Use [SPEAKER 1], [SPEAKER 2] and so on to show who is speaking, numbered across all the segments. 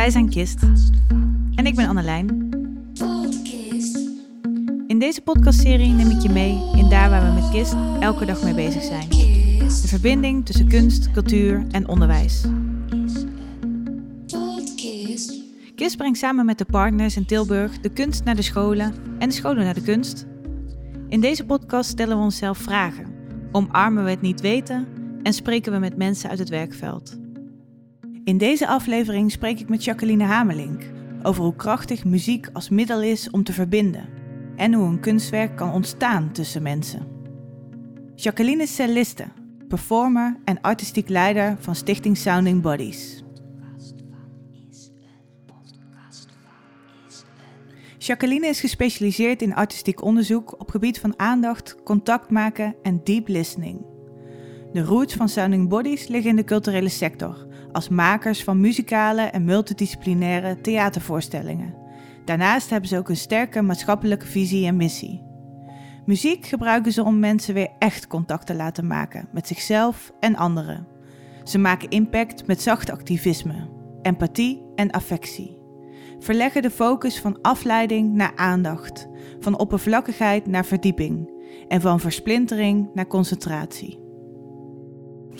[SPEAKER 1] Wij zijn Kist. En ik ben Annelijn. In deze podcastserie neem ik je mee in daar waar we met Kist elke dag mee bezig zijn. De verbinding tussen kunst, cultuur en onderwijs. KISS brengt samen met de partners in Tilburg de kunst naar de scholen en de scholen naar de kunst. In deze podcast stellen we onszelf vragen, omarmen we het niet weten en spreken we met mensen uit het werkveld. In deze aflevering spreek ik met Jacqueline Hamelink over hoe krachtig muziek als middel is om te verbinden en hoe een kunstwerk kan ontstaan tussen mensen. Jacqueline is celliste, performer en artistiek leider van Stichting Sounding Bodies. Jacqueline is gespecialiseerd in artistiek onderzoek op gebied van aandacht, contact maken en deep listening. De roots van Sounding Bodies liggen in de culturele sector, als makers van muzikale en multidisciplinaire theatervoorstellingen. Daarnaast hebben ze ook een sterke maatschappelijke visie en missie. Muziek gebruiken ze om mensen weer echt contact te laten maken met zichzelf en anderen. Ze maken impact met zacht activisme, empathie en affectie. Verleggen de focus van afleiding naar aandacht, van oppervlakkigheid naar verdieping en van versplintering naar concentratie.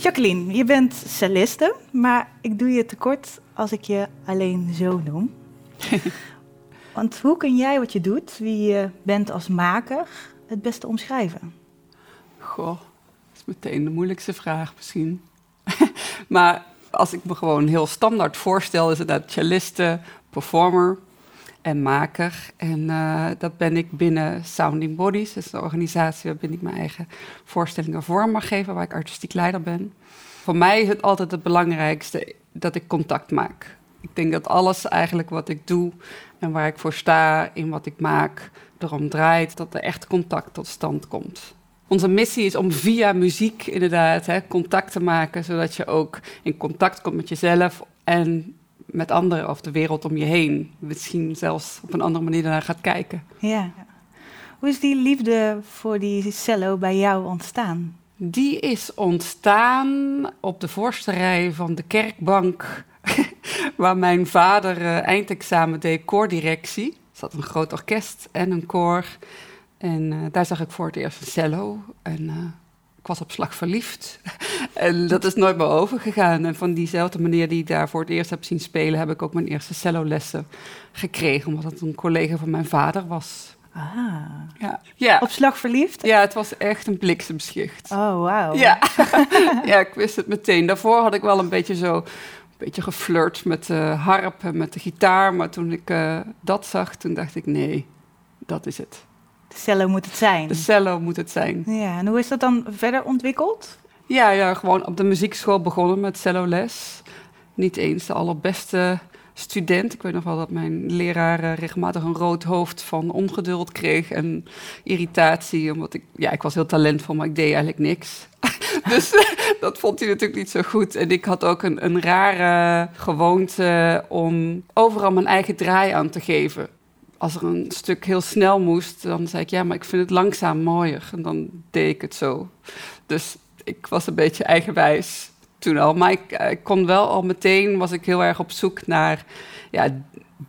[SPEAKER 1] Jacqueline, je bent celliste, maar ik doe je tekort als ik je alleen zo noem. Want hoe kun jij wat je doet, wie je bent als maker, het beste omschrijven?
[SPEAKER 2] Goh, dat is meteen de moeilijkste vraag misschien. maar als ik me gewoon heel standaard voorstel, is het dat celliste, performer en maker. En uh, dat ben ik binnen Sounding Bodies, dat is de organisatie waarin ik mijn eigen voorstellingen vorm mag geven, waar ik artistiek leider ben. Voor mij is het altijd het belangrijkste dat ik contact maak. Ik denk dat alles eigenlijk wat ik doe en waar ik voor sta, in wat ik maak, erom draait dat er echt contact tot stand komt. Onze missie is om via muziek inderdaad hè, contact te maken, zodat je ook in contact komt met jezelf en met anderen of de wereld om je heen. Misschien zelfs op een andere manier naar gaat kijken.
[SPEAKER 1] Ja. Hoe is die liefde voor die cello bij jou ontstaan?
[SPEAKER 2] Die is ontstaan op de voorste rij van de kerkbank, waar mijn vader uh, eindexamen deed, koordirectie. Er zat een groot orkest en een koor. En uh, daar zag ik voor het eerst een cello. En uh, ik was op slag verliefd. en dat is nooit meer overgegaan. En van diezelfde manier die ik daar voor het eerst heb zien spelen, heb ik ook mijn eerste cellolessen gekregen, omdat het een collega van mijn vader was.
[SPEAKER 1] Ah.
[SPEAKER 2] Ja. ja.
[SPEAKER 1] Op slag verliefd?
[SPEAKER 2] Ja, het was echt een bliksemschicht.
[SPEAKER 1] Oh, wauw.
[SPEAKER 2] Ja. ja, ik wist het meteen. Daarvoor had ik wel een beetje zo een beetje geflirt met de harp en met de gitaar. Maar toen ik uh, dat zag, toen dacht ik, nee, dat is het.
[SPEAKER 1] De cello moet het zijn.
[SPEAKER 2] De cello moet het zijn.
[SPEAKER 1] Ja, en hoe is dat dan verder ontwikkeld?
[SPEAKER 2] Ja, ja gewoon op de muziekschool begonnen met celloles. Niet eens de allerbeste student. Ik weet nog wel dat mijn leraar uh, regelmatig een rood hoofd van ongeduld kreeg en irritatie. Omdat ik, ja, ik was heel talentvol, maar ik deed eigenlijk niks. dus dat vond hij natuurlijk niet zo goed. En ik had ook een, een rare gewoonte om overal mijn eigen draai aan te geven. Als er een stuk heel snel moest, dan zei ik ja, maar ik vind het langzaam mooier. En dan deed ik het zo. Dus ik was een beetje eigenwijs toen al. Maar ik, ik, kon wel al meteen, was ik heel erg op zoek naar ja,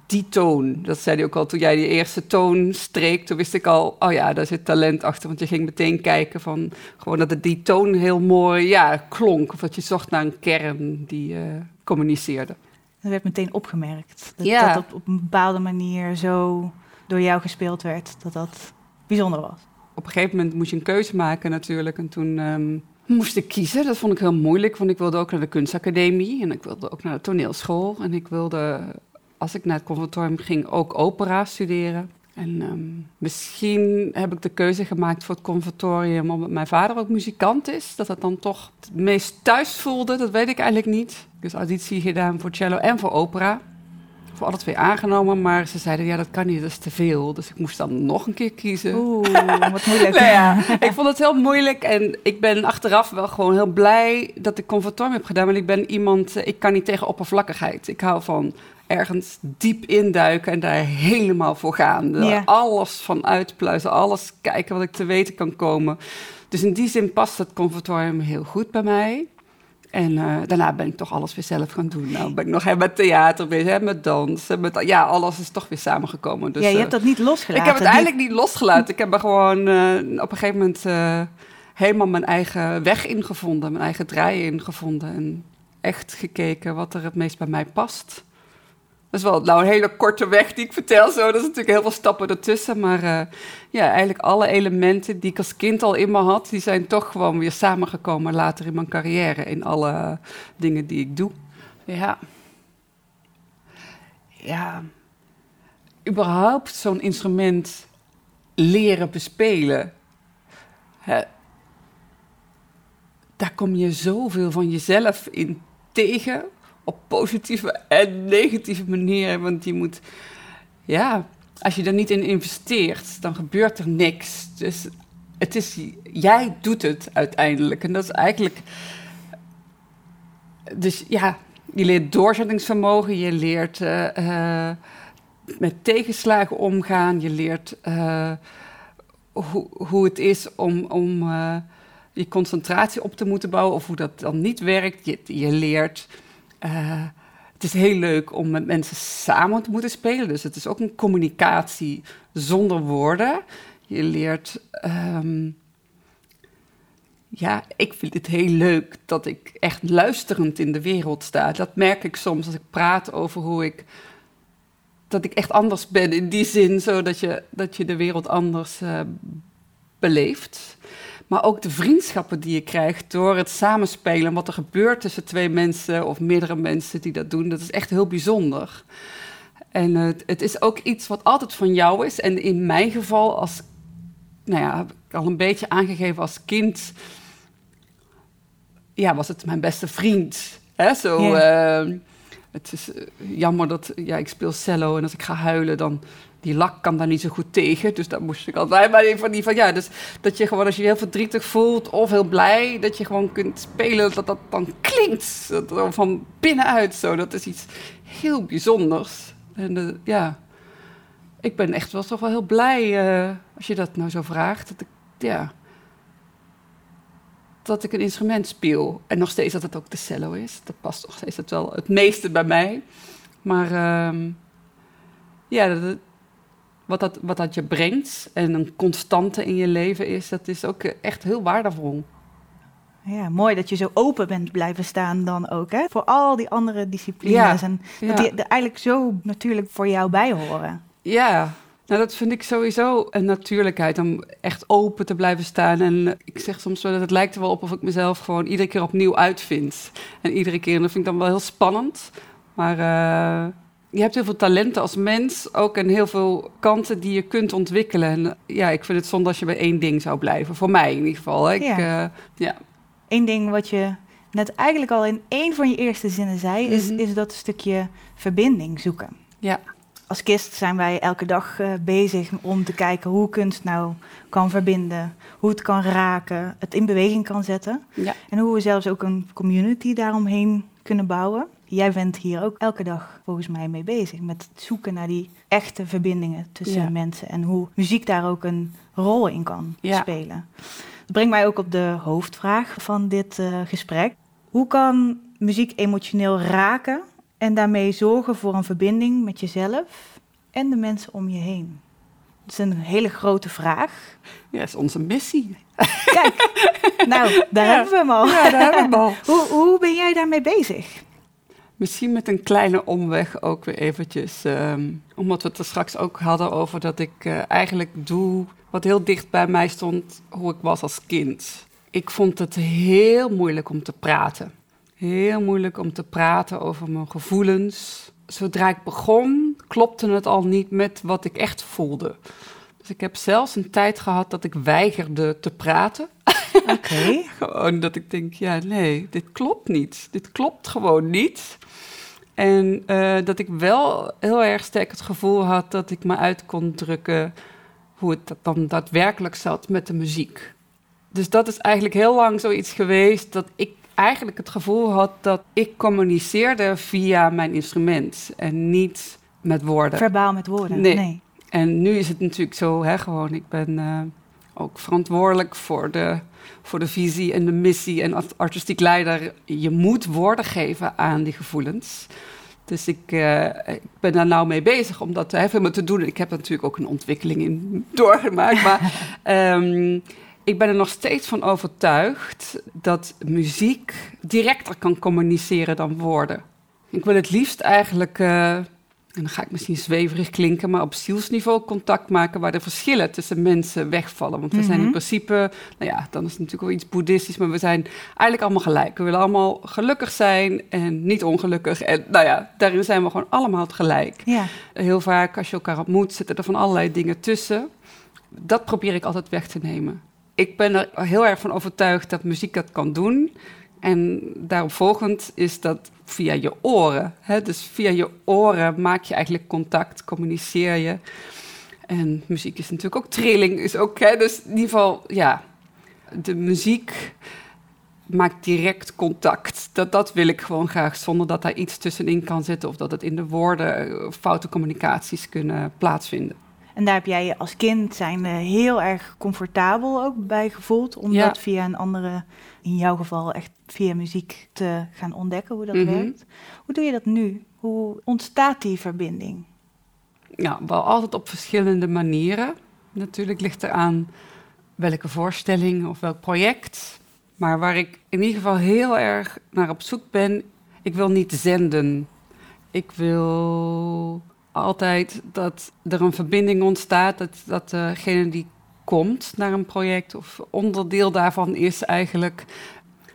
[SPEAKER 2] die toon. Dat zei hij ook al toen jij die eerste toon streek. Toen wist ik al, oh ja, daar zit talent achter. Want je ging meteen kijken van, gewoon dat het die toon heel mooi ja, klonk. Of dat je zocht naar een kern die uh, communiceerde.
[SPEAKER 1] Dat werd meteen opgemerkt. Dat,
[SPEAKER 2] Ja.
[SPEAKER 1] dat op een bepaalde manier zo door jou gespeeld werd. Dat dat bijzonder was.
[SPEAKER 2] Op een gegeven moment moest je een keuze maken natuurlijk. En toen ehm, moest ik kiezen. Dat vond ik heel moeilijk, want ik wilde ook naar de kunstacademie. En ik wilde ook naar de toneelschool. En ik wilde, als ik naar het conservatorium ging, ook opera studeren. En ehm, misschien heb ik de keuze gemaakt voor het conservatorium omdat mijn vader ook muzikant is. Dat het dan toch het meest thuis voelde, dat weet ik eigenlijk niet. Dus auditie gedaan voor cello en voor opera. Voor alle twee aangenomen, maar ze zeiden ja, dat kan niet, dat is te veel. Dus ik moest dan nog een keer kiezen.
[SPEAKER 1] Oeh, wat moeilijk.
[SPEAKER 2] Nou ja, ik vond het heel moeilijk en ik ben achteraf wel gewoon heel blij dat ik conservatorium heb gedaan. Want ik ben iemand, eh, ik kan niet tegen oppervlakkigheid. Ik hou van ergens diep induiken en daar helemaal voor gaan.
[SPEAKER 1] Ja.
[SPEAKER 2] Alles van uitpluizen, alles kijken wat ik te weten kan komen. Dus in die zin past het conservatorium heel goed bij mij. En eh, daarna ben ik toch alles weer zelf gaan doen. Nou ben ik nog hè, met theater bezig, met dansen. Met, ja, alles is toch weer samengekomen. Dus,
[SPEAKER 1] ja, je hebt dat niet losgelaten.
[SPEAKER 2] Ik heb het eigenlijk niet losgelaten. Ik heb er gewoon op een gegeven moment helemaal mijn eigen weg ingevonden. Mijn eigen draai ingevonden. En echt gekeken wat er het meest bij mij past. Dat is wel nou een hele korte weg die ik vertel zo. Dat is natuurlijk heel veel stappen ertussen. Maar uh, ja, eigenlijk alle elementen die ik als kind al in me had... die zijn toch gewoon weer samengekomen later in mijn carrière. In alle dingen die ik doe. Ja. Ja. Überhaupt zo'n instrument leren bespelen. Hè, daar kom je zoveel van jezelf in tegen op positieve en negatieve manieren. Want je moet, ja, als je er niet in investeert, dan gebeurt er niks. Dus het is, jij doet het uiteindelijk. En dat is eigenlijk, dus ja, je leert doorzettingsvermogen, je leert uh, met tegenslagen omgaan, je leert uh, hoe, hoe het is om, om je concentratie op te moeten bouwen of hoe dat dan niet werkt. Je, je leert uh, het is heel leuk om met mensen samen te moeten spelen. Dus het is ook een communicatie zonder woorden. Je leert. Um, ja, ik vind het heel leuk dat ik echt luisterend in de wereld sta. Dat merk ik soms als ik praat over hoe ik. Dat ik echt anders ben in die zin, zodat je, dat je de wereld anders uh, beleeft. Maar ook de vriendschappen die je krijgt door het samenspelen. Wat er gebeurt tussen twee mensen of meerdere mensen die dat doen. Dat is echt heel bijzonder. En het, het is ook iets wat altijd van jou is. En in mijn geval, als, nou ja, heb ik al een beetje aangegeven als kind. Ja, was het mijn beste vriend. Hè? Zo, ehm, het is eh, jammer dat ja, ik speel cello en als ik ga huilen, dan die lak kan daar niet zo goed tegen. Dus daar moest ik altijd maar van die van ja. Dus dat je gewoon als je, je heel verdrietig voelt of heel blij, dat je gewoon kunt spelen dat dat dan klinkt dat, van binnenuit zo. Dat is iets heel bijzonders. En de, ja, ik ben echt wel toch wel heel blij uh, als je dat nou zo vraagt. Dat ik, ja, dat ik een instrument speel. En nog steeds dat het ook de cello is. Dat past nog steeds het wel het meeste bij mij. Maar uh, ja, dat, wat dat, wat dat je brengt en een constante in je leven is, dat is ook echt heel waardevol.
[SPEAKER 1] Ja, mooi dat je zo open bent blijven staan dan ook, hè? Voor al die andere disciplines. en dat die er eigenlijk zo natuurlijk voor jou bij horen.
[SPEAKER 2] Ja, nou, dat vind ik sowieso een natuurlijkheid om echt open te blijven staan. En ik zeg soms wel dat het lijkt er wel op of ik mezelf gewoon iedere keer opnieuw uitvind. En iedere keer, en dat vind ik dan wel heel spannend. Maar uh, je hebt heel veel talenten als mens ook en heel veel kanten die je kunt ontwikkelen. En ja, ik vind het zonde als je bij één ding zou blijven. Voor mij in ieder geval. Ik, ja. Uh, ja.
[SPEAKER 1] Eén ding wat je net eigenlijk al in één van je eerste zinnen zei, is, mhm. is dat stukje verbinding zoeken.
[SPEAKER 2] Ja.
[SPEAKER 1] Als kist zijn wij elke dag uh, bezig om te kijken hoe kunst nou kan verbinden, hoe het kan raken, het in beweging kan zetten.
[SPEAKER 2] Ja.
[SPEAKER 1] En hoe we zelfs ook een community daaromheen kunnen bouwen. Jij bent hier ook elke dag volgens mij mee bezig. Met het zoeken naar die echte verbindingen tussen mensen. En hoe muziek daar ook een rol in kan spelen. Dat brengt mij ook op de hoofdvraag van dit uh, gesprek. Hoe kan muziek emotioneel raken en daarmee zorgen voor een verbinding met jezelf en de mensen om je heen? Dat is een hele grote vraag.
[SPEAKER 2] Ja, dat is onze missie.
[SPEAKER 1] Kijk, nou, daar hebben we hem al.
[SPEAKER 2] Ja, daar hebben we hem al.
[SPEAKER 1] hoe, hoe ben jij daarmee bezig?
[SPEAKER 2] Misschien met een kleine omweg ook weer eventjes. Um, omdat we het er straks ook hadden over dat ik uh, eigenlijk doe wat heel dicht bij mij stond, hoe ik was als kind. Ik vond het heel moeilijk om te praten. Heel moeilijk om te praten over mijn gevoelens. Zodra ik begon, klopte het al niet met wat ik echt voelde. Dus ik heb zelfs een tijd gehad dat ik weigerde te praten.
[SPEAKER 1] Oké.
[SPEAKER 2] gewoon dat ik denk, ja, nee, dit klopt niet. Dit klopt gewoon niet. En uh, dat ik wel heel erg sterk het gevoel had dat ik me uit kon drukken hoe het dan daadwerkelijk zat met de muziek. Dus dat is eigenlijk heel lang zoiets geweest dat ik eigenlijk het gevoel had dat ik communiceerde via mijn instrument en niet met woorden.
[SPEAKER 1] Verbaal met woorden, nee.
[SPEAKER 2] En nu is het natuurlijk zo, hè, gewoon, ik ben uh, ook verantwoordelijk voor de, voor de visie en de missie en als artistiek leider. Je moet woorden geven aan die gevoelens. Dus ik, eh, ik ben daar nou mee bezig om dat veel te doen. Ik heb er natuurlijk ook een ontwikkeling in doorgemaakt. maar ehm, ik ben er nog steeds van overtuigd dat muziek directer kan communiceren dan woorden. Ik wil het liefst eigenlijk, uh, en dan ga ik misschien zweverig klinken, maar op zielsniveau contact maken waar de verschillen tussen mensen wegvallen. Want we zijn in mhm. principe, nou ja, dan is het natuurlijk wel iets boeddhistisch, maar we zijn eigenlijk allemaal gelijk. We willen allemaal gelukkig zijn en niet ongelukkig. En nou ja, daarin zijn we gewoon allemaal gelijk. Ja. Heel vaak als je elkaar ontmoet, zitten er van allerlei dingen tussen. Dat probeer ik altijd weg te nemen ik ben er heel erg van overtuigd dat muziek dat kan doen. En daarop volgend is dat via je oren. Hè? Dus via je oren maak je eigenlijk contact, communiceer je. En muziek is natuurlijk ook trilling, is ook, hè? dus in ieder geval, ja, de muziek maakt direct contact. Dat, dat wil ik gewoon graag, zonder dat daar iets tussenin kan zitten of dat het in de woorden eh, foute communicaties kunnen plaatsvinden.
[SPEAKER 1] En daar heb jij je als kind zijn heel erg comfortabel ook bij gevoeld. Om dat via een andere, in jouw geval echt via muziek te gaan ontdekken hoe dat mhm. werkt. Hoe doe je dat nu? Hoe ontstaat die verbinding?
[SPEAKER 2] Ja, wel altijd op verschillende manieren. Natuurlijk ligt er aan welke voorstelling of welk project. Maar waar ik in ieder geval heel erg naar op zoek ben, ik wil niet zenden. Ik wil altijd dat er een verbinding ontstaat. Dat, dat degene die komt naar een project of onderdeel daarvan is eigenlijk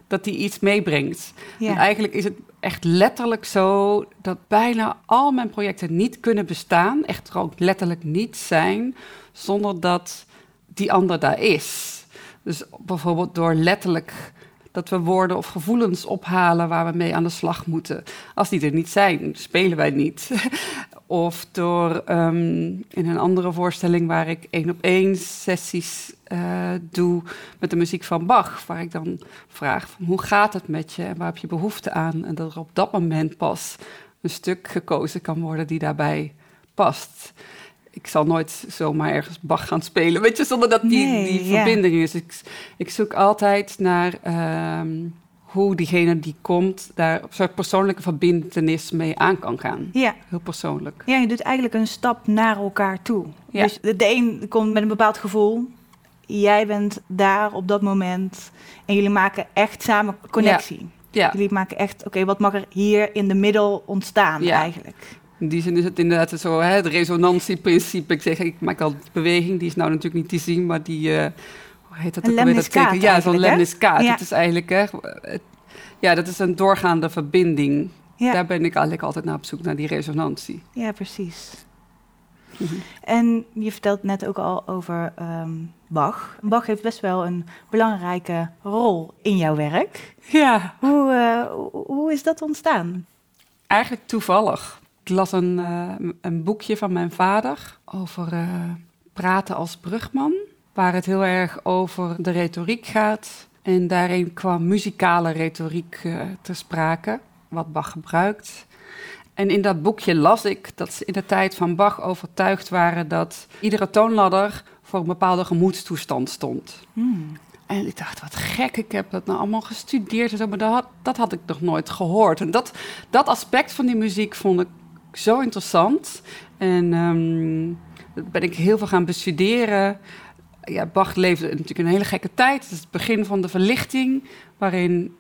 [SPEAKER 2] dat die iets meebrengt. En eigenlijk is het echt letterlijk zo dat bijna al mijn projecten niet kunnen bestaan, echt ook letterlijk niet zijn, zonder dat die ander daar is. Dus bijvoorbeeld door letterlijk dat we woorden of gevoelens ophalen waar we mee aan de slag moeten. Als die er niet zijn, spelen wij niet. of door um, in een andere voorstelling waar ik één op één sessies uh, doe met de muziek van Bach, waar ik dan vraag van hoe gaat het met je en waar heb je behoefte aan? En dat er op dat moment pas een stuk gekozen kan worden die daarbij past ik zal nooit zomaar ergens Bach gaan spelen, weet je, zonder dat die, die verbinding is. Ik, ik zoek altijd naar ehm, hoe diegene die komt daar op soort persoonlijke verbindenis mee aan kan gaan. Ja. Heel persoonlijk.
[SPEAKER 1] Ja, je doet eigenlijk een stap naar elkaar toe. Ja. Dus de, een komt met een bepaald gevoel. Jij bent daar op dat moment en jullie maken echt samen connectie. Ja. Jullie maken echt, oké, wat mag er hier in de middel ontstaan ja. eigenlijk?
[SPEAKER 2] In die zin is het inderdaad zo, hè, het resonantieprincipe. Ik zeg, ik maak al die beweging, die is nou natuurlijk niet te zien, maar die, uh, hoe heet dat?
[SPEAKER 1] Een lemniskaat
[SPEAKER 2] Ja, zo'n lemniskaat. Ja. Het is eigenlijk, hè, ja, dat is een doorgaande verbinding. Ja. Daar ben ik eigenlijk altijd naar op zoek, naar die resonantie.
[SPEAKER 1] Ja, precies. Mhm. En je vertelt net ook al over um, Bach. Bach heeft best wel een belangrijke rol in jouw werk. Ja. Hoe, uh, hoe is dat ontstaan?
[SPEAKER 2] Eigenlijk toevallig. Ik las een, uh, een boekje van mijn vader over uh, praten als brugman, waar het heel erg over de retoriek gaat. En daarin kwam muzikale retoriek uh, te sprake, wat Bach gebruikt. En in dat boekje las ik dat ze in de tijd van Bach overtuigd waren dat iedere toonladder voor een bepaalde gemoedstoestand stond. Hmm. En ik dacht, wat gek, ik heb dat nou allemaal gestudeerd en zo, maar dat had, dat had ik nog nooit gehoord. En dat, dat aspect van die muziek vond ik zo interessant. En um, ben ik heel veel gaan bestuderen. Ja, Bach leefde natuurlijk een hele gekke tijd. Het is het begin van de verlichting, waarin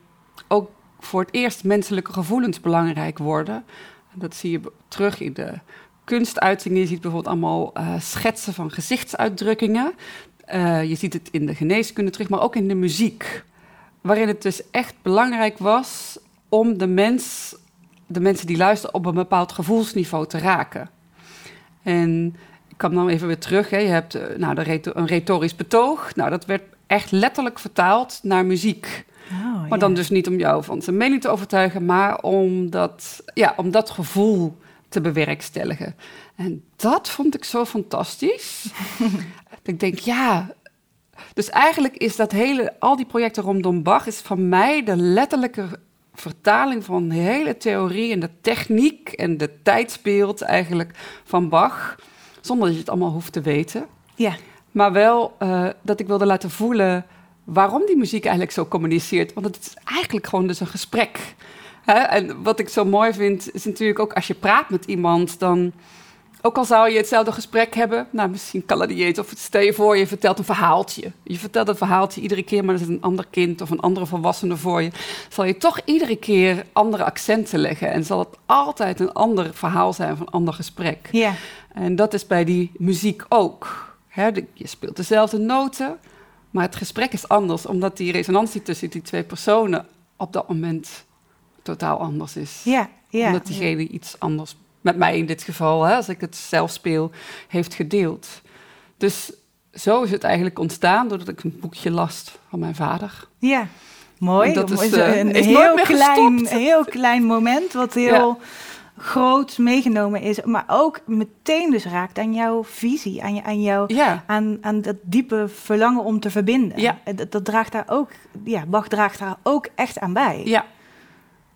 [SPEAKER 2] ook voor het eerst menselijke gevoelens belangrijk worden. Dat zie je terug in de kunstuitingen. Je ziet bijvoorbeeld allemaal uh, schetsen van gezichtsuitdrukkingen. Uh, je ziet het in de geneeskunde terug, maar ook in de muziek. Waarin het dus echt belangrijk was om de mens de mensen die luisteren op een bepaald gevoelsniveau te raken. En ik kom dan even weer terug. Hè. Je hebt uh, nou, de een retorisch betoog. Nou, dat werd echt letterlijk vertaald naar muziek. Oh, maar dan dus niet om jou van zijn mening te overtuigen, maar om dat, ja, om dat gevoel te bewerkstelligen. En dat vond ik zo fantastisch. ik denk, ja. Dus eigenlijk is dat hele, al die projecten rondom Bach, is van mij de letterlijke vertaling van de hele theorie en de techniek en de tijdsbeeld eigenlijk van Bach, zonder dat je het allemaal hoeft te weten. Ja. Maar wel uh, dat ik wilde laten voelen waarom die muziek eigenlijk zo communiceert. Want het is eigenlijk gewoon dus een gesprek. Hè? En wat ik zo mooi vind, is natuurlijk ook als je praat met iemand, dan ook al zou je hetzelfde gesprek hebben, nou misschien niet of stel je voor, je vertelt een verhaaltje. Je vertelt een verhaaltje iedere keer, maar er zit een ander kind of een andere volwassene voor je. Zal je toch iedere keer andere accenten leggen en zal het altijd een ander verhaal zijn of een ander gesprek.
[SPEAKER 1] Ja.
[SPEAKER 2] En dat is bij die muziek ook. je speelt dezelfde noten, maar het gesprek is anders, omdat die resonantie tussen die twee personen op dat moment totaal anders is.
[SPEAKER 1] Ja, ja.
[SPEAKER 2] Omdat diegene iets anders met mij in dit geval, hè, als ik het zelf speel, heeft gedeeld. Dus zo is het eigenlijk ontstaan doordat ik een boekje las van mijn vader.
[SPEAKER 1] Ja, mooi. dat is, uh, een heel klein, heel klein moment wat heel groot meegenomen is, maar ook meteen dus raakt aan jouw visie, aan, je, aan, jou,
[SPEAKER 2] ja.
[SPEAKER 1] aan, aan dat diepe verlangen om te verbinden.
[SPEAKER 2] Ja.
[SPEAKER 1] Dat, dat draagt daar ook, ja, Bach draagt daar ook echt aan bij.
[SPEAKER 2] Ja,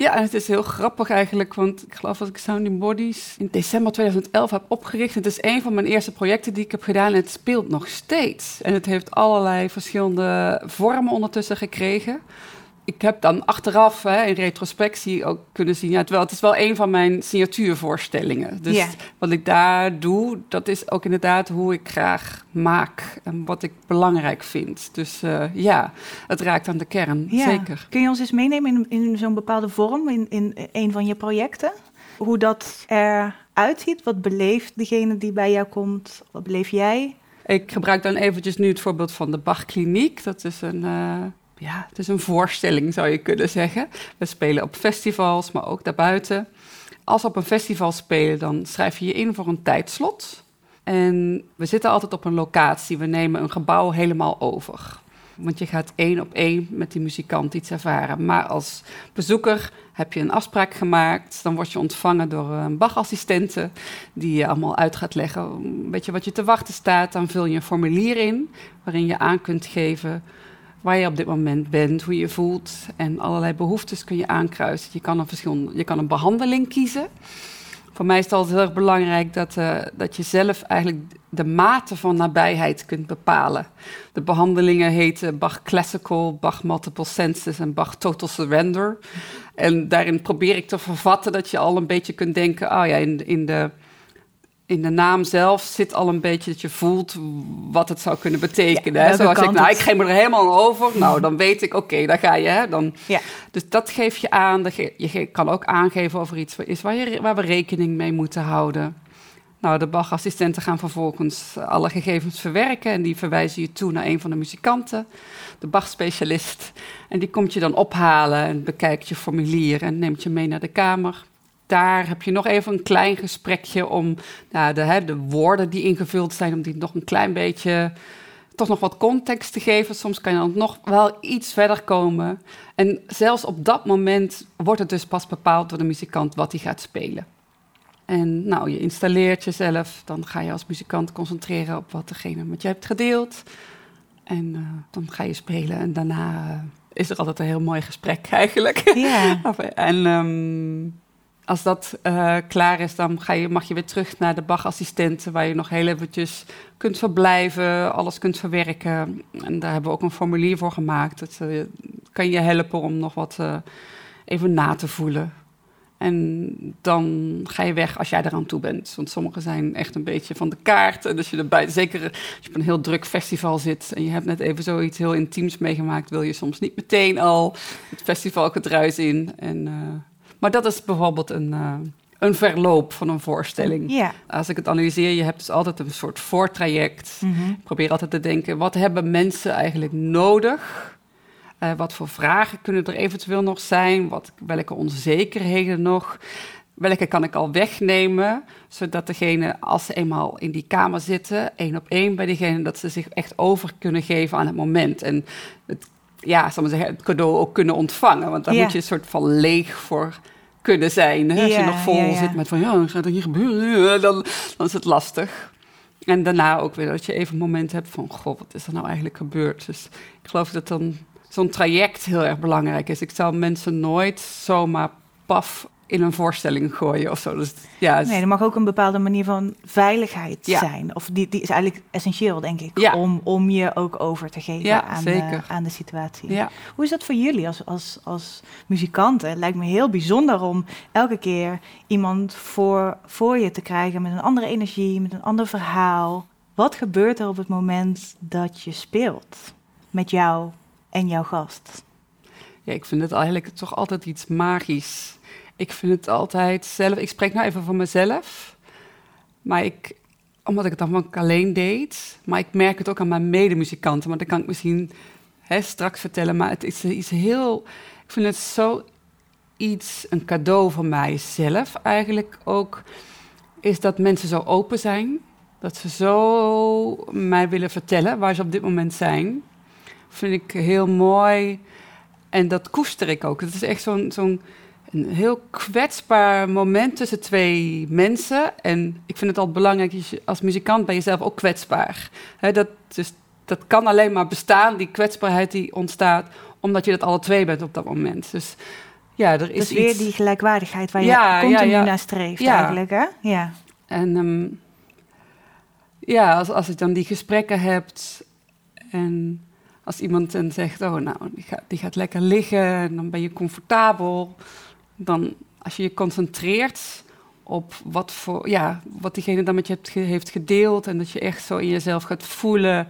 [SPEAKER 2] ja, en het is heel grappig eigenlijk, want ik geloof dat ik Sounding Bodies in december 2011 heb opgericht. Het is een van mijn eerste projecten die ik heb gedaan en het speelt nog steeds. En het heeft allerlei verschillende vormen ondertussen gekregen ik heb dan achteraf hè, in retrospectie ook kunnen zien, ja, terwijl het is wel een van mijn signatuurvoorstellingen. Dus wat ik daar doe, dat is ook inderdaad hoe ik graag maak en wat ik belangrijk vind. Dus uh, ja, het raakt aan de kern, zeker.
[SPEAKER 1] Kun je ons eens meenemen in, in zo'n bepaalde vorm, in, in een van je projecten? Hoe dat eruit ziet? Wat beleeft degene die bij jou komt? Wat beleef jij?
[SPEAKER 2] Ik gebruik dan eventjes nu het voorbeeld van de Bach Kliniek. Dat is een... Uh, ja, het is een voorstelling zou je kunnen zeggen. We spelen op festivals, maar ook daarbuiten. Als we op een festival spelen, dan schrijf je je in voor een tijdslot. En we zitten altijd op een locatie. We nemen een gebouw helemaal over. Want je gaat één op één met die muzikant iets ervaren. Maar als bezoeker heb je een afspraak gemaakt. Dan word je ontvangen door een Bach-assistente die je allemaal uit gaat leggen. Weet je wat je te wachten staat? Dan vul je een formulier in waarin je aan kunt geven waar je op dit moment bent, hoe je voelt en allerlei behoeftes kun je aankruisen. Je kan een, verschillende, je kan een behandeling kiezen. Voor mij is het altijd heel erg belangrijk dat, uh, dat je zelf eigenlijk de mate van nabijheid kunt bepalen. De behandelingen heten Bach Classical, Bach Multiple Senses en Bach Total Surrender. En daarin probeer ik te vervatten dat je al een beetje kunt denken: oh ja, in, in de in de naam zelf zit al een beetje dat je voelt wat het zou kunnen betekenen. hè? Zoals ik, nou, ik geef me er helemaal over. Nou, dan weet ik, oké, daar ga je. Hè? Dan,
[SPEAKER 1] ja.
[SPEAKER 2] Dus dat geef je aan. Je, je kan ook aangeven of er iets is waar, je, waar we rekening mee moeten houden. Nou, de Bach-assistenten gaan vervolgens alle gegevens verwerken en die verwijzen je toe naar een van de muzikanten, de Bach-specialist. En die komt je dan ophalen en bekijkt je formulier en neemt je mee naar de kamer daar heb je nog even een klein gesprekje om nou, de, hè, de woorden die ingevuld zijn, om die nog een klein beetje, toch nog wat context te geven. Soms kan je dan nog wel iets verder komen. En zelfs op dat moment wordt het dus pas bepaald door de muzikant wat hij gaat spelen. En nou, je installeert jezelf, dan ga je als muzikant concentreren op wat degene met je hebt gedeeld. En uh, dan ga je spelen en daarna uh, is er altijd een heel mooi gesprek eigenlijk.
[SPEAKER 1] Ja.
[SPEAKER 2] en um, als dat uh, klaar is, dan ga je, mag je weer terug naar de Bach-assistenten, waar je nog heel eventjes kunt verblijven, alles kunt verwerken. En daar hebben we ook een formulier voor gemaakt. Dat uh, kan je helpen om nog wat uh, even na te voelen. En dan ga je weg als jij eraan toe bent. Want sommigen zijn echt een beetje van de kaart. En als je erbij, zeker als je op een heel druk festival zit en je hebt net even zoiets heel intiems meegemaakt, wil je soms niet meteen al het festivalgedruis in. En maar dat is bijvoorbeeld een, uh, een verloop van een voorstelling.
[SPEAKER 1] Ja.
[SPEAKER 2] Als ik het analyseer, je hebt dus altijd een soort voortraject.
[SPEAKER 1] Mm
[SPEAKER 2] Ik probeer altijd te denken, wat hebben mensen eigenlijk nodig? Uh, wat voor vragen kunnen er eventueel nog zijn? Wat, welke onzekerheden nog? Welke kan ik al wegnemen, zodat degene, als ze eenmaal in die kamer zitten, één op één bij degene, dat ze zich echt over kunnen geven aan het moment. En het ja, zal zeggen, het cadeau ook kunnen ontvangen. Want daar moet je een soort van leeg voor kunnen zijn. Hè? Als je nog vol zit met van ja, gaat er hier gebeuren? Dan, dan is het lastig. En daarna ook weer dat je even een moment hebt van... goh, wat is er nou eigenlijk gebeurd? Dus ik geloof dat dan zo'n traject heel erg belangrijk is. Ik zou mensen nooit zomaar paf in een voorstelling gooien of zo. Dus, ja,
[SPEAKER 1] Nee, er mag ook een bepaalde manier van veiligheid
[SPEAKER 2] Ja.
[SPEAKER 1] zijn. Of die, die is eigenlijk essentieel, denk ik,
[SPEAKER 2] Ja.
[SPEAKER 1] om, om je ook over te geven
[SPEAKER 2] Ja,
[SPEAKER 1] aan, De,
[SPEAKER 2] zeker.
[SPEAKER 1] aan de situatie.
[SPEAKER 2] ja.
[SPEAKER 1] Hoe is dat voor jullie als, als, als muzikanten? Het lijkt me heel bijzonder om elke keer iemand voor, voor je te krijgen met een andere energie, met een ander verhaal. Wat gebeurt er op het moment dat je speelt met jou en jouw gast?
[SPEAKER 2] Ja, ik vind het eigenlijk toch altijd iets magisch. Ik vind het altijd zelf. Ik spreek nou even voor mezelf. Maar ik, omdat ik het dan ook alleen deed. Maar ik merk het ook aan mijn medemuzikanten. Maar dat kan ik misschien hè, straks vertellen. Maar het is iets heel. Ik vind het zo iets, een cadeau van mijzelf eigenlijk ook. Is dat mensen zo open zijn. Dat ze zo mij willen vertellen waar ze op dit moment zijn. Vind ik heel mooi. En dat koester ik ook. Het is echt zo'n zo'n een heel kwetsbaar moment tussen twee mensen. En ik vind het altijd belangrijk, als muzikant ben je zelf ook kwetsbaar. Dat, dus, dat kan alleen maar bestaan, die kwetsbaarheid die ontstaat, omdat je dat alle twee bent op dat moment. Dus ja, er is
[SPEAKER 1] Dus weer
[SPEAKER 2] iets...
[SPEAKER 1] die gelijkwaardigheid waar je
[SPEAKER 2] Ja,
[SPEAKER 1] continu
[SPEAKER 2] ja, ja.
[SPEAKER 1] naar streeft
[SPEAKER 2] Ja.
[SPEAKER 1] eigenlijk, hè? Ja.
[SPEAKER 2] En ehm, ja, als, als ik dan die gesprekken hebt en als iemand dan zegt, oh nou, die gaat, die gaat lekker liggen en dan ben je comfortabel, dan als je je concentreert op wat, voor, ja, wat diegene dan met je hebt, heeft gedeeld en dat je echt zo in jezelf gaat voelen,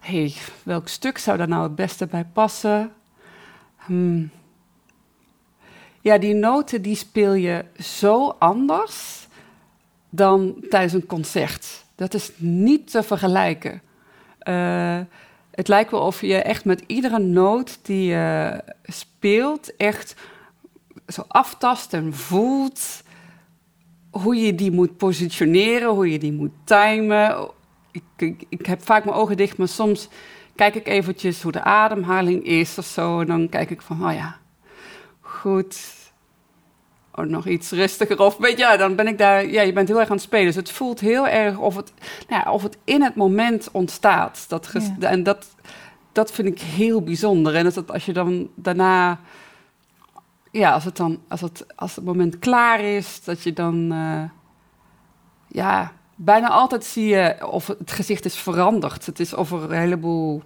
[SPEAKER 2] hey, welk stuk zou daar nou het beste bij passen? Hmm. Ja, die noten die speel je zo anders dan tijdens een concert. Dat is niet te vergelijken. Eh, het lijkt wel of je echt met iedere noot die je speelt, echt zo aftast en voelt hoe je die moet positioneren, hoe je die moet timen. Ik, ik, ik heb vaak mijn ogen dicht, maar soms kijk ik eventjes hoe de ademhaling is of zo. En dan kijk ik van, oh ja, goed. Oh, nog iets rustiger. Of weet je, ja, dan ben ik daar. Ja, je bent heel erg aan het spelen. Dus het voelt heel erg of het, nou ja, of het in het moment ontstaat. Dat
[SPEAKER 1] Ja.
[SPEAKER 2] En dat, dat vind ik heel bijzonder. En dat het, als je dan daarna. Ja, als het dan. Als het, als het moment klaar is, dat je dan. eh, ja, bijna altijd zie je of het gezicht is veranderd. Het is of er een heleboel.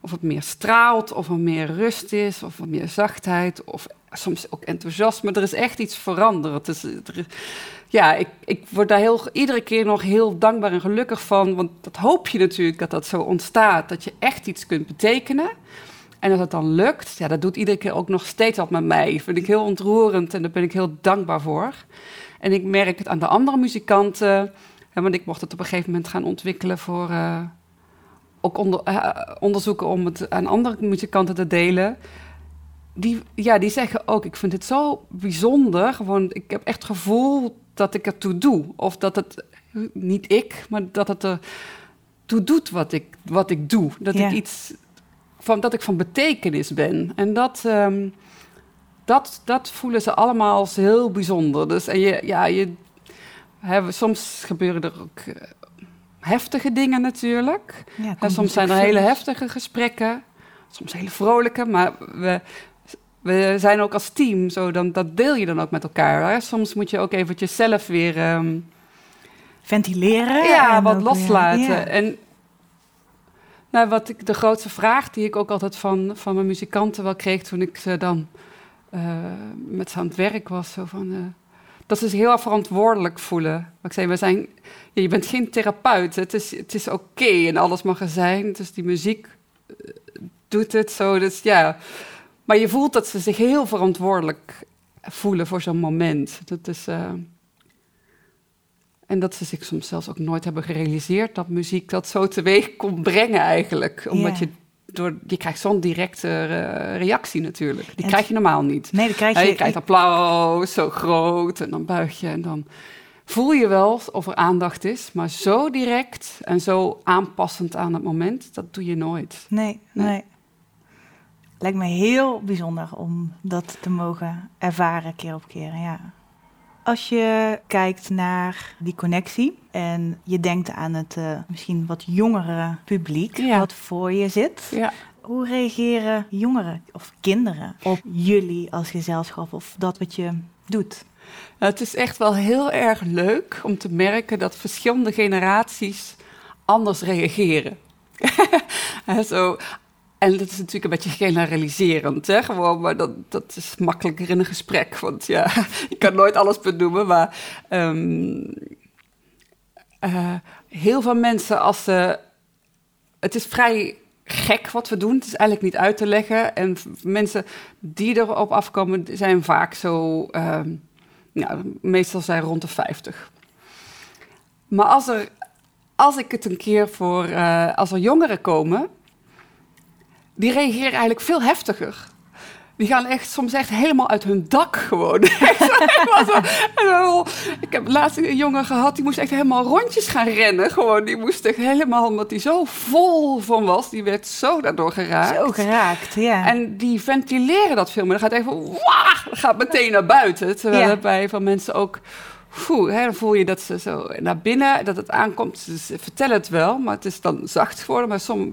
[SPEAKER 2] Of het meer straalt, of er meer rust is, of er meer zachtheid, of soms ook enthousiasme. Er is echt iets veranderd. Dus, is- ja, ik, ik word daar heel, iedere keer nog heel dankbaar en gelukkig van. Want dat hoop je natuurlijk dat dat zo ontstaat. Dat je echt iets kunt betekenen. En als het dan lukt, ja, dat doet iedere keer ook nog steeds wat met mij. Vind ik heel ontroerend en daar ben ik heel dankbaar voor. En ik merk het aan de andere muzikanten. Hè, want ik mocht het op een gegeven moment gaan ontwikkelen voor... eh, ook onder, eh, onderzoeken om het aan andere muzikanten te delen. Die, ja, die zeggen ook, ik vind het zo bijzonder. Gewoon, ik heb echt het gevoel dat ik ertoe doe. Of dat het, niet ik, maar dat het er toe doet wat ik, wat ik doe. Dat
[SPEAKER 1] Ja.
[SPEAKER 2] ik iets van, dat ik van betekenis ben. En dat, ehm, dat, dat voelen ze allemaal als heel bijzonder. Dus en je, ja, je, hè, soms gebeuren er ook eh, heftige dingen natuurlijk.
[SPEAKER 1] Ja,
[SPEAKER 2] En soms zijn er hele heftige gesprekken, soms hele vrolijke, maar we, we zijn ook als team zo, dan, dat deel je dan ook met elkaar. Hè? Soms moet je ook eventjes zelf weer ehm,
[SPEAKER 1] ventileren.
[SPEAKER 2] ja, wat loslaten.
[SPEAKER 1] ja.
[SPEAKER 2] En nou, wat ik, de grootste vraag die ik ook altijd van, van mijn muzikanten wel kreeg toen ik ze dan eh, met ze aan het werk was, zo van, eh, dat ze zich heel verantwoordelijk voelen. Ik zei, we zijn, je bent geen therapeut, het is, het is oké en alles mag er zijn. Dus die muziek eh, doet het zo, dus ja. Maar je voelt dat ze zich heel verantwoordelijk voelen voor zo'n moment. Dat is... en dat ze zich soms zelfs ook nooit hebben gerealiseerd dat muziek dat zo teweeg kon brengen eigenlijk. Omdat je door, je krijgt zo'n directe eh, reactie natuurlijk. Die
[SPEAKER 1] En-
[SPEAKER 2] krijg je normaal niet.
[SPEAKER 1] Nee, dan krijg
[SPEAKER 2] Ja,
[SPEAKER 1] je...
[SPEAKER 2] je krijgt applaus, zo groot, en dan buig je en dan voel je wel of er aandacht is. Maar zo direct en zo aanpassend aan het moment, dat doe je nooit.
[SPEAKER 1] Nee,
[SPEAKER 2] Nee.
[SPEAKER 1] nee. Lijkt me heel bijzonder om dat te mogen ervaren keer op keer, ja. Als je kijkt naar die connectie en je denkt aan het eh, misschien wat jongere publiek
[SPEAKER 2] Ja.
[SPEAKER 1] wat voor je zit.
[SPEAKER 2] Ja.
[SPEAKER 1] Hoe reageren jongeren of kinderen op jullie als gezelschap of dat wat je doet?
[SPEAKER 2] Het is echt wel heel erg leuk om te merken dat verschillende generaties anders reageren. Zo, en dat is natuurlijk een beetje generaliserend, hè? Gewoon, maar dat, dat is makkelijker in een gesprek. Want ja, je kan nooit alles benoemen. Maar ehm, eh, heel veel mensen, als ze. Het is vrij gek wat we doen. Het is eigenlijk niet uit te leggen. En mensen die erop afkomen, zijn vaak zo. Ehm, meestal zijn rond de 50. Maar als, er, als ik het een keer voor. Uh, als er jongeren komen die reageren eigenlijk veel heftiger. Die gaan echt soms echt helemaal uit hun dak gewoon. ik heb laatst een jongen gehad, die moest echt helemaal rondjes gaan rennen. Gewoon, die moest echt helemaal, omdat hij zo vol van was, die werd zo daardoor geraakt.
[SPEAKER 1] Zo geraakt, ja.
[SPEAKER 2] En die ventileren dat veel meer. Dan gaat even, wah, gaat meteen naar buiten. Terwijl ja. bij van mensen ook... Hè, dan voel je dat ze zo naar binnen, dat het aankomt. Ze vertellen het wel, maar het is dan zacht geworden. Maar soms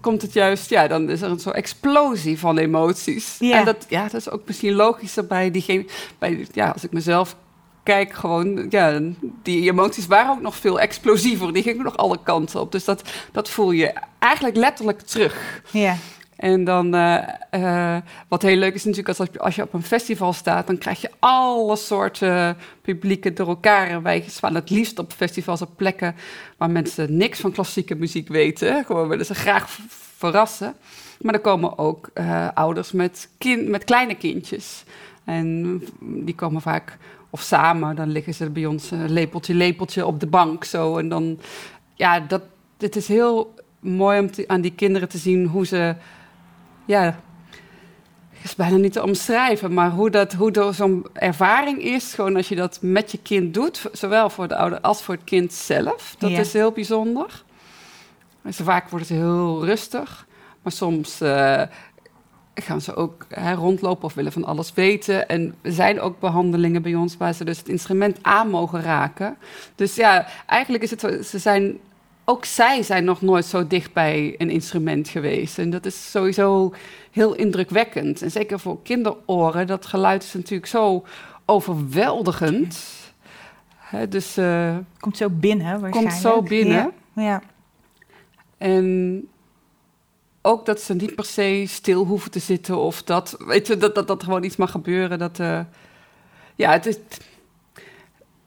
[SPEAKER 2] komt het juist, ja, dan is er een soort explosie van emoties. Ja. En dat, ja, dat is ook misschien logischer bij diegene, bij, ja, als ik mezelf kijk, gewoon, ja, die emoties waren ook nog veel explosiever. Die gingen nog alle kanten op. Dus dat, dat voel je eigenlijk letterlijk terug. Ja. En dan, uh, uh, wat heel leuk is natuurlijk, als, als je op een festival staat, dan krijg je alle soorten publieken door elkaar. En wij staan het liefst op festivals op plekken waar mensen niks van klassieke muziek weten. Gewoon willen ze graag verrassen. Maar er komen ook uh, ouders met, kind, met kleine kindjes. En die komen vaak, of samen, dan liggen ze bij ons lepeltje, lepeltje op de bank zo. En dan, ja, dat, het is heel mooi om te, aan die kinderen te zien hoe ze ja, is bijna niet te omschrijven, maar hoe, dat, hoe zo'n ervaring is, gewoon als je dat met je kind doet, zowel voor de ouder als voor het kind zelf, dat is heel bijzonder. Dus vaak wordt het heel rustig, maar soms uh, gaan ze ook hè, rondlopen of willen van alles weten. En er zijn ook behandelingen bij ons waar ze dus het instrument aan mogen raken. Dus ja, eigenlijk is het ze zijn ook zij zijn nog nooit zo dicht bij een instrument geweest. En dat is sowieso heel indrukwekkend. En zeker voor kinderoren, dat geluid is natuurlijk zo overweldigend. dus, uh,
[SPEAKER 1] komt zo binnen, waarschijnlijk.
[SPEAKER 2] Komt zo binnen.
[SPEAKER 1] Ja. ja.
[SPEAKER 2] En ook dat ze niet per se stil hoeven te zitten of dat, weet je, dat, dat, dat gewoon iets mag gebeuren. Dat, uh, ja, het is,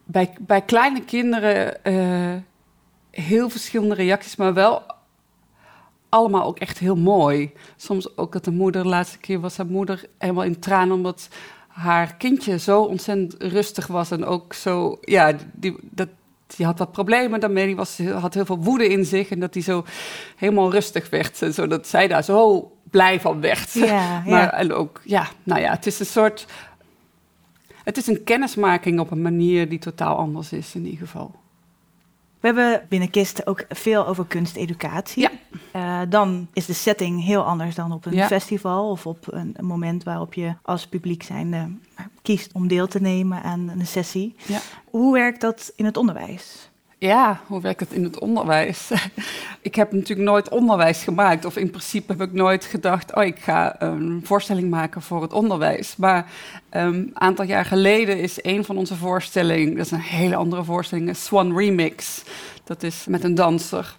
[SPEAKER 2] bij, bij kleine kinderen uh, heel verschillende reacties, maar wel allemaal ook echt heel mooi. Soms ook dat de moeder, de laatste keer was haar moeder helemaal in tranen omdat haar kindje zo ontzettend rustig was en ook zo, ja, die, dat, die had wat problemen daarmee. Die was, had heel veel woede in zich en dat hij zo helemaal rustig werd. En zodat zij daar zo blij van werd. Ja, maar, En ook, ja, nou ja, het is een soort. Het is een kennismaking op een manier die totaal anders is in ieder geval.
[SPEAKER 1] We hebben binnen KIST ook veel over kunsteducatie. Ja. Uh, dan is de setting heel anders dan op een festival of op een, een, moment waarop je als publiek zijnde kiest om deel te nemen aan een sessie. Ja. Hoe werkt dat in het onderwijs?
[SPEAKER 2] Ja, hoe werkt het in het onderwijs? ik heb natuurlijk nooit onderwijs gemaakt. Of in principe heb ik nooit gedacht, oh, ik ga een voorstelling maken voor het onderwijs. Maar een um, aantal jaar geleden is een van onze voorstellingen, dat is een hele andere voorstelling, een Swan Remix. Dat is met een danser.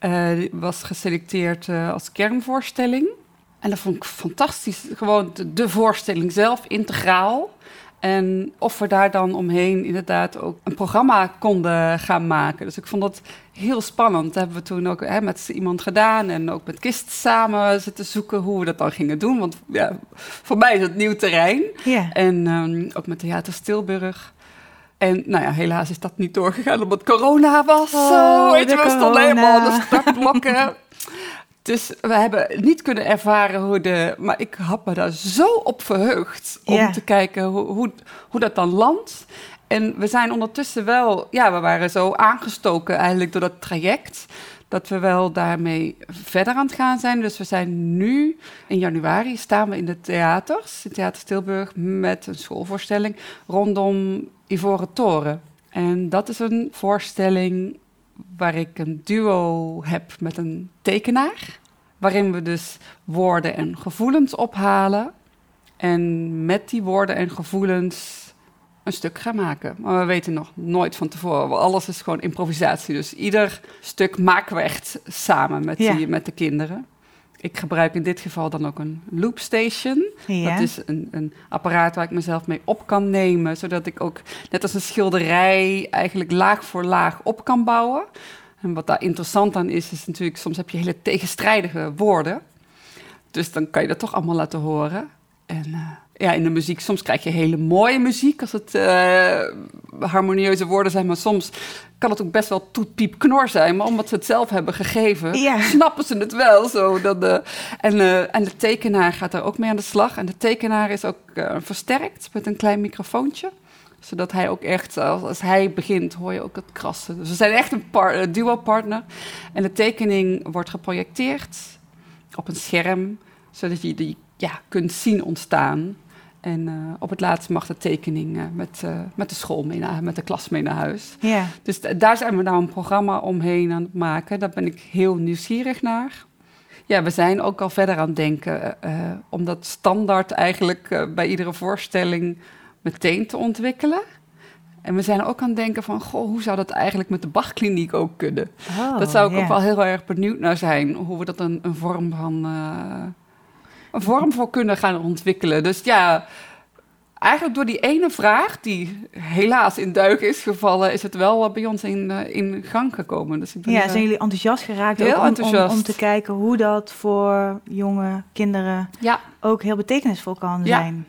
[SPEAKER 2] Uh, die was geselecteerd uh, als kernvoorstelling. En dat vond ik fantastisch. Gewoon de voorstelling zelf, integraal. En of we daar dan omheen inderdaad ook een programma konden gaan maken. Dus ik vond dat heel spannend. Dat hebben we toen ook hè, met iemand gedaan en ook met Kist samen zitten zoeken hoe we dat dan gingen doen. Want ja, voor mij is het nieuw terrein. Ja. En um, ook met Theater Stilburg. En nou ja, helaas is dat niet doorgegaan omdat corona was. Oh, Zo, weet je, we stonden helemaal de startblokken. Dus we hebben niet kunnen ervaren hoe de. Maar ik had me daar zo op verheugd om te kijken hoe, hoe, hoe dat dan landt. En we zijn ondertussen wel, ja, we waren zo aangestoken eigenlijk door dat traject. Dat we wel daarmee verder aan het gaan zijn. Dus we zijn nu, in januari, staan we in de theaters, in Theater Stilburg, met een schoolvoorstelling rondom Ivoren Toren. En dat is een voorstelling waar ik een duo heb met een tekenaar. Waarin we dus woorden en gevoelens ophalen. En met die woorden en gevoelens een stuk gaan maken. Maar we weten nog nooit van tevoren. Alles is gewoon improvisatie. Dus ieder stuk maken we echt samen met, die, met de kinderen. Ik gebruik in dit geval dan ook een loopstation. Ja. Dat is een, een, apparaat waar ik mezelf mee op kan nemen, zodat ik ook net als een schilderij eigenlijk laag voor laag op kan bouwen. En wat daar interessant aan is, is natuurlijk soms heb je hele tegenstrijdige woorden. Dus dan kan je dat toch allemaal laten horen. En uh, ja, in de muziek, soms krijg je hele mooie muziek als het uh, harmonieuze woorden zijn, maar soms kan het ook best wel toet, piep, knor zijn. Maar omdat ze het zelf hebben gegeven, snappen ze het wel. Zo, dat de, en, uh, en de tekenaar gaat daar ook mee aan de slag. En de tekenaar is ook versterkt met een klein microfoontje zodat hij ook echt, als, hij begint, hoor je ook het krassen. Dus we zijn echt een, een duo-partner. En de tekening wordt geprojecteerd op een scherm, zodat je die ja, kunt zien ontstaan. En uh, op het laatst mag de tekening uh, met, uh, met de school mee naar, met de klas mee naar huis.
[SPEAKER 1] Ja.
[SPEAKER 2] Dus daar zijn we nou een programma omheen aan het maken. Daar ben ik heel nieuwsgierig naar. Ja, we zijn ook al verder aan het denken, om dat standaard eigenlijk bij iedere voorstelling meteen te ontwikkelen. En we zijn ook aan het denken van, goh, hoe zou dat eigenlijk met de Bachkliniek ook kunnen? Oh, dat zou ik ook wel heel erg benieuwd naar zijn, hoe we dat een, een vorm van een vorm voor kunnen gaan ontwikkelen. Dus ja, eigenlijk door die ene vraag, die helaas in duiken is gevallen, is het wel bij ons in, uh, in gang gekomen. Dus
[SPEAKER 1] ik ben, ja, zijn jullie enthousiast geraakt heel om, enthousiast. Om, om, te kijken hoe dat voor jonge kinderen ja. ook heel betekenisvol kan zijn?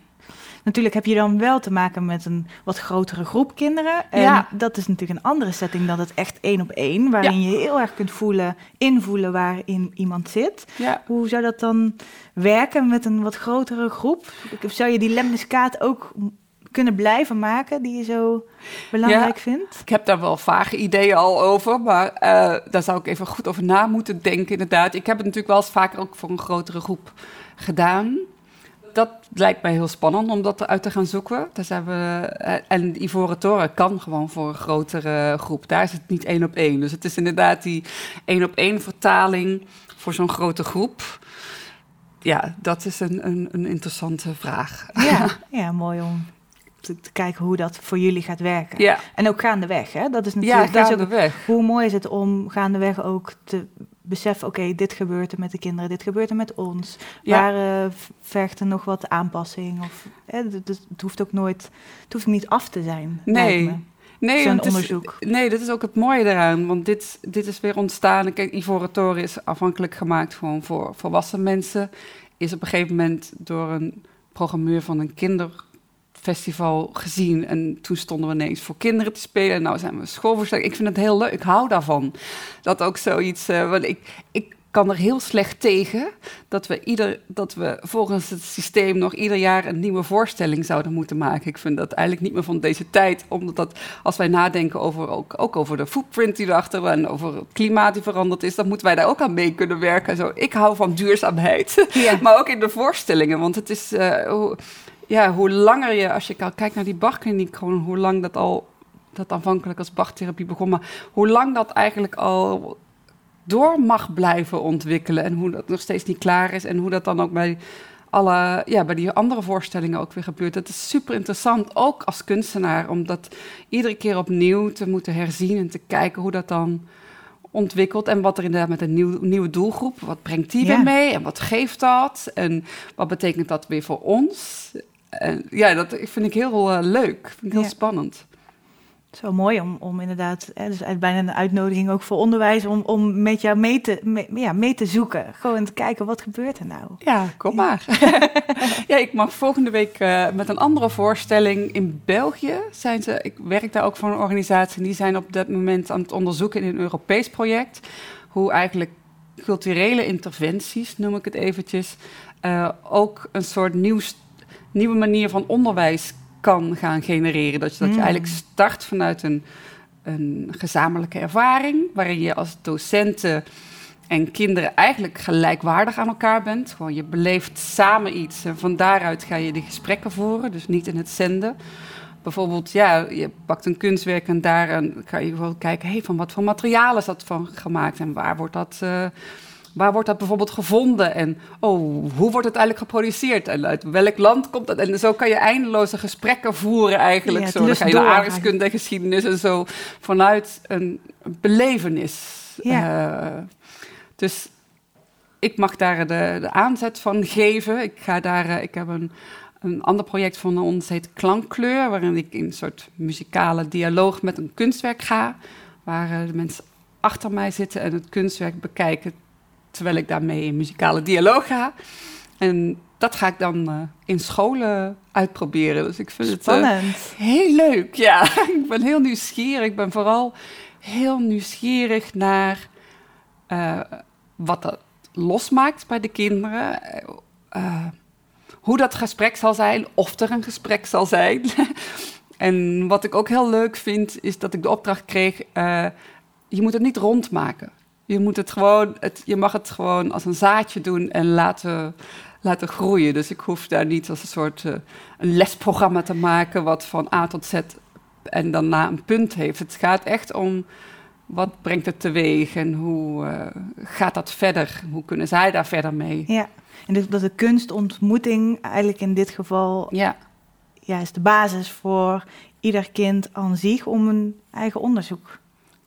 [SPEAKER 1] Natuurlijk heb je dan wel te maken met een wat grotere groep kinderen. En ja. dat is natuurlijk een andere setting dan het echt één op één. Waarin je heel erg kunt voelen, invoelen waarin iemand zit.
[SPEAKER 2] Ja.
[SPEAKER 1] Hoe zou dat dan werken met een wat grotere groep? Zou je die lemniskaat ook kunnen blijven maken die je zo belangrijk vindt?
[SPEAKER 2] Ik heb daar wel vage ideeën al over, maar uh, daar zou ik even goed over na moeten denken inderdaad. Ik heb het natuurlijk wel eens vaker ook voor een grotere groep gedaan dat lijkt mij heel spannend om dat eruit te gaan zoeken. Dus hebben, eh, en Ivoren Toren kan gewoon voor een grotere groep. Daar is het niet één op één. Dus het is inderdaad die één op één vertaling voor zo'n grote groep. Ja, dat is een, een, een interessante vraag.
[SPEAKER 1] Ja, ja, mooi om te, kijken hoe dat voor jullie gaat werken.
[SPEAKER 2] Ja.
[SPEAKER 1] En ook gaandeweg, hè? Dat is natuurlijk
[SPEAKER 2] ja, gaandeweg.
[SPEAKER 1] hoe mooi is het om gaandeweg ook te beseffen, oké, dit gebeurt er met de kinderen, dit gebeurt er met ons. Ja. Waar uh, vergt er nog wat aanpassing? Of, hè, het, het, hoeft ook nooit, het hoeft niet af te zijn.
[SPEAKER 2] Nee. Nee,
[SPEAKER 1] Zo'n onderzoek.
[SPEAKER 2] Is, nee, dat is ook het mooie eraan. Want dit, dit is weer ontstaan. Kijk, Ivoren Toren is afhankelijk gemaakt gewoon voor volwassen mensen. Is op een gegeven moment door een programmeur van een kinderfestival gezien. En toen stonden we ineens voor kinderen te spelen. Nou zijn we schoolvoorstelling. Ik vind het heel leuk. Ik hou daarvan. Dat ook zoiets. Uh, want ik, ik kan er heel slecht tegen dat we, ieder, dat we volgens het systeem nog ieder jaar een nieuwe voorstelling zouden moeten maken. Ik vind dat eigenlijk niet meer van deze tijd, omdat dat, als wij nadenken over, ook, ook over de footprint die erachter en over het klimaat die veranderd is, dan moeten wij daar ook aan mee kunnen werken. Zo, ik hou van duurzaamheid, ja. maar ook in de voorstellingen, want het is, uh, hoe, ja, hoe langer je, als je kijkt naar die Bachkliniek, gewoon hoe lang dat al dat aanvankelijk als Bachtherapie begon, maar hoe lang dat eigenlijk al door mag blijven ontwikkelen. En hoe dat nog steeds niet klaar is. En hoe dat dan ook bij, alle, ja, bij die andere voorstellingen ook weer gebeurt. Dat is super interessant, ook als kunstenaar, om dat iedere keer opnieuw te moeten herzien en te kijken hoe dat dan ontwikkelt. En wat er inderdaad met een nieuw, nieuwe doelgroep, wat brengt die weer mee? En wat geeft dat? En wat betekent dat weer voor ons? En ja, dat vind ik heel uh, leuk. Vind ik heel spannend.
[SPEAKER 1] Zo mooi om, om inderdaad, hè, dus bijna een uitnodiging ook voor onderwijs, om, om met jou mee te, ja, mee te zoeken. Gewoon te kijken, wat gebeurt er nou?
[SPEAKER 2] Ja, kom maar. ja, ik mag volgende week uh, met een andere voorstelling in België. Zijn ze, ik werk daar ook voor een organisatie en die zijn op dat moment aan het onderzoeken in een Europees project. Hoe eigenlijk culturele interventies, noem ik het eventjes, uh, ook een soort nieuw, nieuwe manier van onderwijs kan gaan genereren. Dat je, dat je hmm. eigenlijk start vanuit een, een gezamenlijke ervaring, waarin je als docenten en kinderen eigenlijk gelijkwaardig aan elkaar bent. Gewoon je beleeft samen iets en van daaruit ga je de gesprekken voeren, dus niet in het zenden. Bijvoorbeeld, ja, je pakt een kunstwerk en daar kan je bijvoorbeeld kijken, hey, van wat voor materialen is dat van gemaakt en waar wordt dat, uh, waar wordt dat bijvoorbeeld gevonden? En oh, hoe wordt het eigenlijk geproduceerd? En uit welk land komt dat? En zo kan je eindeloze gesprekken voeren eigenlijk.
[SPEAKER 1] Ja,
[SPEAKER 2] zo, dan
[SPEAKER 1] lust
[SPEAKER 2] ga je
[SPEAKER 1] door
[SPEAKER 2] aardrijkskunde en geschiedenis en zo. Vanuit een belevenis.
[SPEAKER 1] Ja.
[SPEAKER 2] Eh, dus ik mag daar de, de aanzet van geven. Ik, ga daar, eh, ik heb een, een ander project van ons, heet Klankkleur, waarin ik in een soort muzikale dialoog met een kunstwerk ga, waar eh, de mensen achter mij zitten en het kunstwerk bekijken, terwijl ik daarmee in muzikale dialoog ga. En dat ga ik dan eh, in scholen uitproberen. Dus ik vind het
[SPEAKER 1] Spannend.
[SPEAKER 2] heel leuk. Ja, ik ben heel nieuwsgierig. Ik ben vooral heel nieuwsgierig naar eh, wat dat losmaakt bij de kinderen. Hoe dat gesprek zal zijn, of er een gesprek zal zijn. en wat ik ook heel leuk vind, is dat ik de opdracht kreeg: je moet het niet rondmaken. Je, moet het gewoon, het, je mag het gewoon als een zaadje doen en laten, laten groeien. Dus ik hoef daar niet als een soort eh, een lesprogramma te maken, wat van A tot Z en daarna een punt heeft. Het gaat echt om wat brengt het teweeg en hoe eh, gaat dat verder? Hoe kunnen zij daar verder mee?
[SPEAKER 1] Ja. En dus dat de kunstontmoeting eigenlijk in dit geval
[SPEAKER 2] Ja,
[SPEAKER 1] ja, is de basis voor ieder kind aan zich om een eigen onderzoek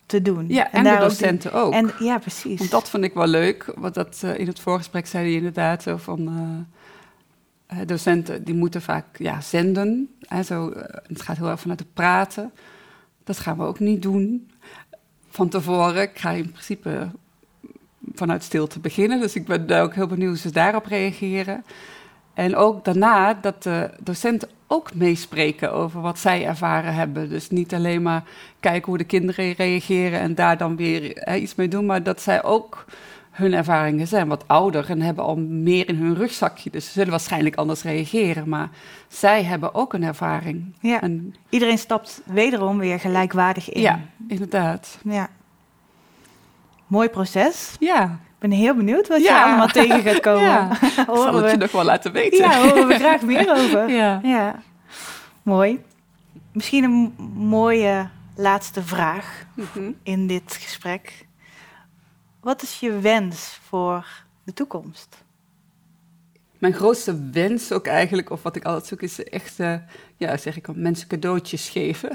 [SPEAKER 1] te doen.
[SPEAKER 2] ja en, de docenten ook.
[SPEAKER 1] En, ja, precies.
[SPEAKER 2] Want dat vond ik wel leuk. Want dat, eh, in het voorgesprek zei hij inderdaad zo van... eh, eh, docenten die moeten vaak ja, zenden. Hè, zo, het gaat heel erg vanuit het praten. Dat gaan we ook niet doen. Van tevoren, ik ga in principe vanuit stilte beginnen. Dus ik ben daar ook heel benieuwd hoe ze daarop reageren. En ook daarna dat de docenten ook meespreken over wat zij ervaren hebben. Dus niet alleen maar kijken hoe de kinderen reageren en daar dan weer hè, iets mee doen, maar dat zij ook hun ervaringen zijn wat ouder en hebben al meer in hun rugzakje. Dus ze zullen waarschijnlijk anders reageren, maar zij hebben ook een ervaring.
[SPEAKER 1] Ja.
[SPEAKER 2] En,
[SPEAKER 1] Iedereen stapt wederom weer gelijkwaardig in.
[SPEAKER 2] ja, inderdaad.
[SPEAKER 1] Ja. Mooi proces.
[SPEAKER 2] Ja,
[SPEAKER 1] ben heel benieuwd wat je
[SPEAKER 2] Ja.
[SPEAKER 1] allemaal tegen gaat komen.
[SPEAKER 2] Ja. ik zal het je nog wel laten weten.
[SPEAKER 1] ja, horen we graag meer over.
[SPEAKER 2] Ja.
[SPEAKER 1] Ja, mooi. Misschien een mooie laatste vraag
[SPEAKER 2] Mhm.
[SPEAKER 1] in dit gesprek. Wat is je wens voor de toekomst?
[SPEAKER 2] Mijn grootste wens ook eigenlijk, of wat ik altijd zoek, is echt, eh, ja, zeg ik al, mensen cadeautjes geven.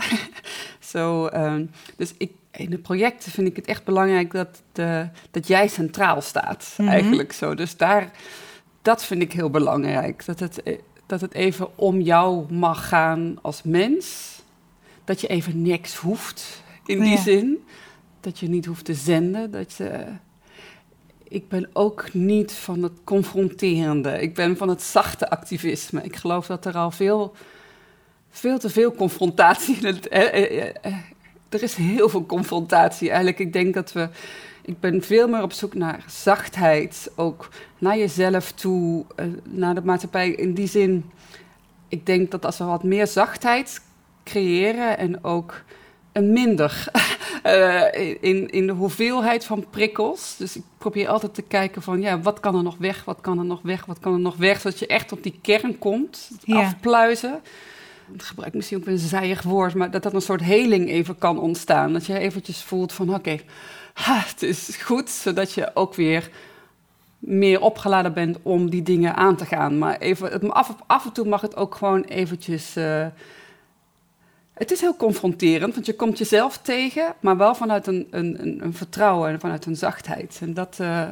[SPEAKER 2] Zo, ehm, dus ik, in het project vind ik het echt belangrijk dat, de, dat jij centraal staat,
[SPEAKER 1] Mhm.
[SPEAKER 2] eigenlijk zo. Dus daar, dat vind ik heel belangrijk. Dat het, eh, dat het even om jou mag gaan als mens. Dat je even niks hoeft, in die
[SPEAKER 1] Ja.
[SPEAKER 2] zin. Dat je niet hoeft te zenden, dat je ik ben ook niet van het confronterende. Ik ben van het zachte activisme. Ik geloof dat er al veel, veel te veel confrontatie in het. Er is heel veel confrontatie eigenlijk. Ik denk dat we. Ik ben veel meer op zoek naar zachtheid, ook naar jezelf toe, eh, naar de maatschappij. In die zin, ik denk dat als we wat meer zachtheid creëren en ook een minder eh, in, in de hoeveelheid van prikkels. Dus ik probeer altijd te kijken van, ja, wat kan er nog weg, wat kan er nog weg, wat kan er nog weg, zodat je echt tot die kern komt,
[SPEAKER 1] Ja.
[SPEAKER 2] afpluizen. Ik gebruik misschien ook een zijig woord, maar dat dat een soort heling even kan ontstaan. Dat je eventjes voelt van, oké, het is goed, zodat je ook weer meer opgeladen bent om die dingen aan te gaan. Maar even, het, af, af en toe mag het ook gewoon eventjes... eh, het is heel confronterend, want je komt jezelf tegen, maar wel vanuit een, een, een, een vertrouwen en vanuit een zachtheid. En dat, eh,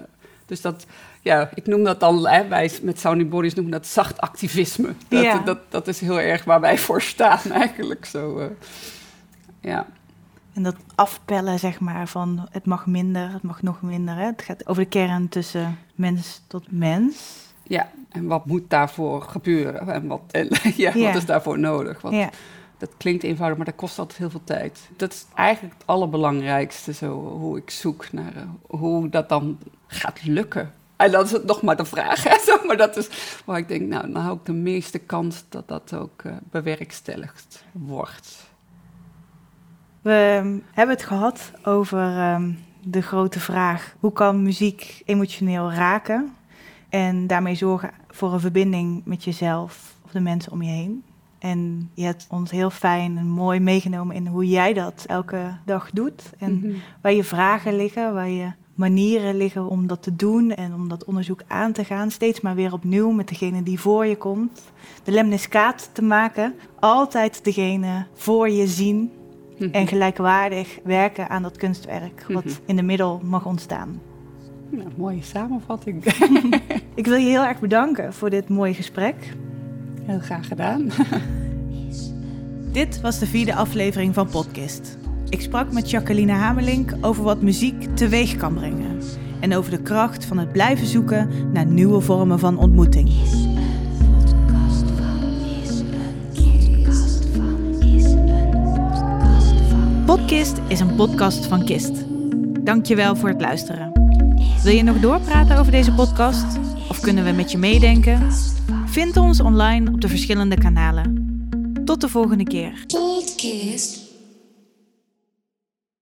[SPEAKER 2] dus dat, ja, ik noem dat dan, hè, wij met Sounding Bodies noemen dat zacht activisme. Dat,
[SPEAKER 1] Ja.
[SPEAKER 2] dat, dat is heel erg waar wij voor staan eigenlijk. Zo, eh, ja.
[SPEAKER 1] En dat afpellen, zeg maar, van het mag minder, het mag nog minder. Hè? Het gaat over de kern tussen mens tot mens.
[SPEAKER 2] ja, en wat moet daarvoor gebeuren? En wat, en, ja,
[SPEAKER 1] Ja.
[SPEAKER 2] wat is daarvoor nodig? Want
[SPEAKER 1] Ja,
[SPEAKER 2] Dat klinkt eenvoudig, maar dat kost altijd heel veel tijd. Dat is eigenlijk het allerbelangrijkste, zo, hoe ik zoek naar eh, hoe dat dan gaat lukken. En dat is het nog maar de vraag. Hè? Maar dat is waar ik denk, nou, dan hou ik de meeste kans dat dat ook eh, bewerkstelligd wordt.
[SPEAKER 1] we ehm, hebben het gehad over ehm, de grote vraag: hoe kan muziek emotioneel raken en daarmee zorgen voor een verbinding met jezelf of de mensen om je heen? En je hebt ons heel fijn en mooi meegenomen in hoe jij dat elke dag doet. En
[SPEAKER 2] Mhm.
[SPEAKER 1] waar je vragen liggen, waar je manieren liggen om dat te doen en om dat onderzoek aan te gaan. Steeds maar weer opnieuw met degene die voor je komt. De lemniscaat te maken. Altijd degene voor je zien
[SPEAKER 2] Mhm.
[SPEAKER 1] en gelijkwaardig werken aan dat kunstwerk wat
[SPEAKER 2] Mhm.
[SPEAKER 1] in de middel mag ontstaan.
[SPEAKER 2] Nou, mooie samenvatting.
[SPEAKER 1] Ik wil je heel erg bedanken voor dit mooie gesprek.
[SPEAKER 2] Heel graag gedaan.
[SPEAKER 1] Dit was de vierde aflevering van Podcast. Ik sprak met Jacqueline Hamelink over wat muziek teweeg kan brengen. En over de kracht van het blijven zoeken naar nieuwe vormen van ontmoeting. Podcast is een podcast van Kist. Dankjewel voor het luisteren. Wil je nog doorpraten over deze podcast? Of kunnen we met je meedenken? Vind ons online op de verschillende kanalen. Tot de volgende keer.
[SPEAKER 3] Podcast.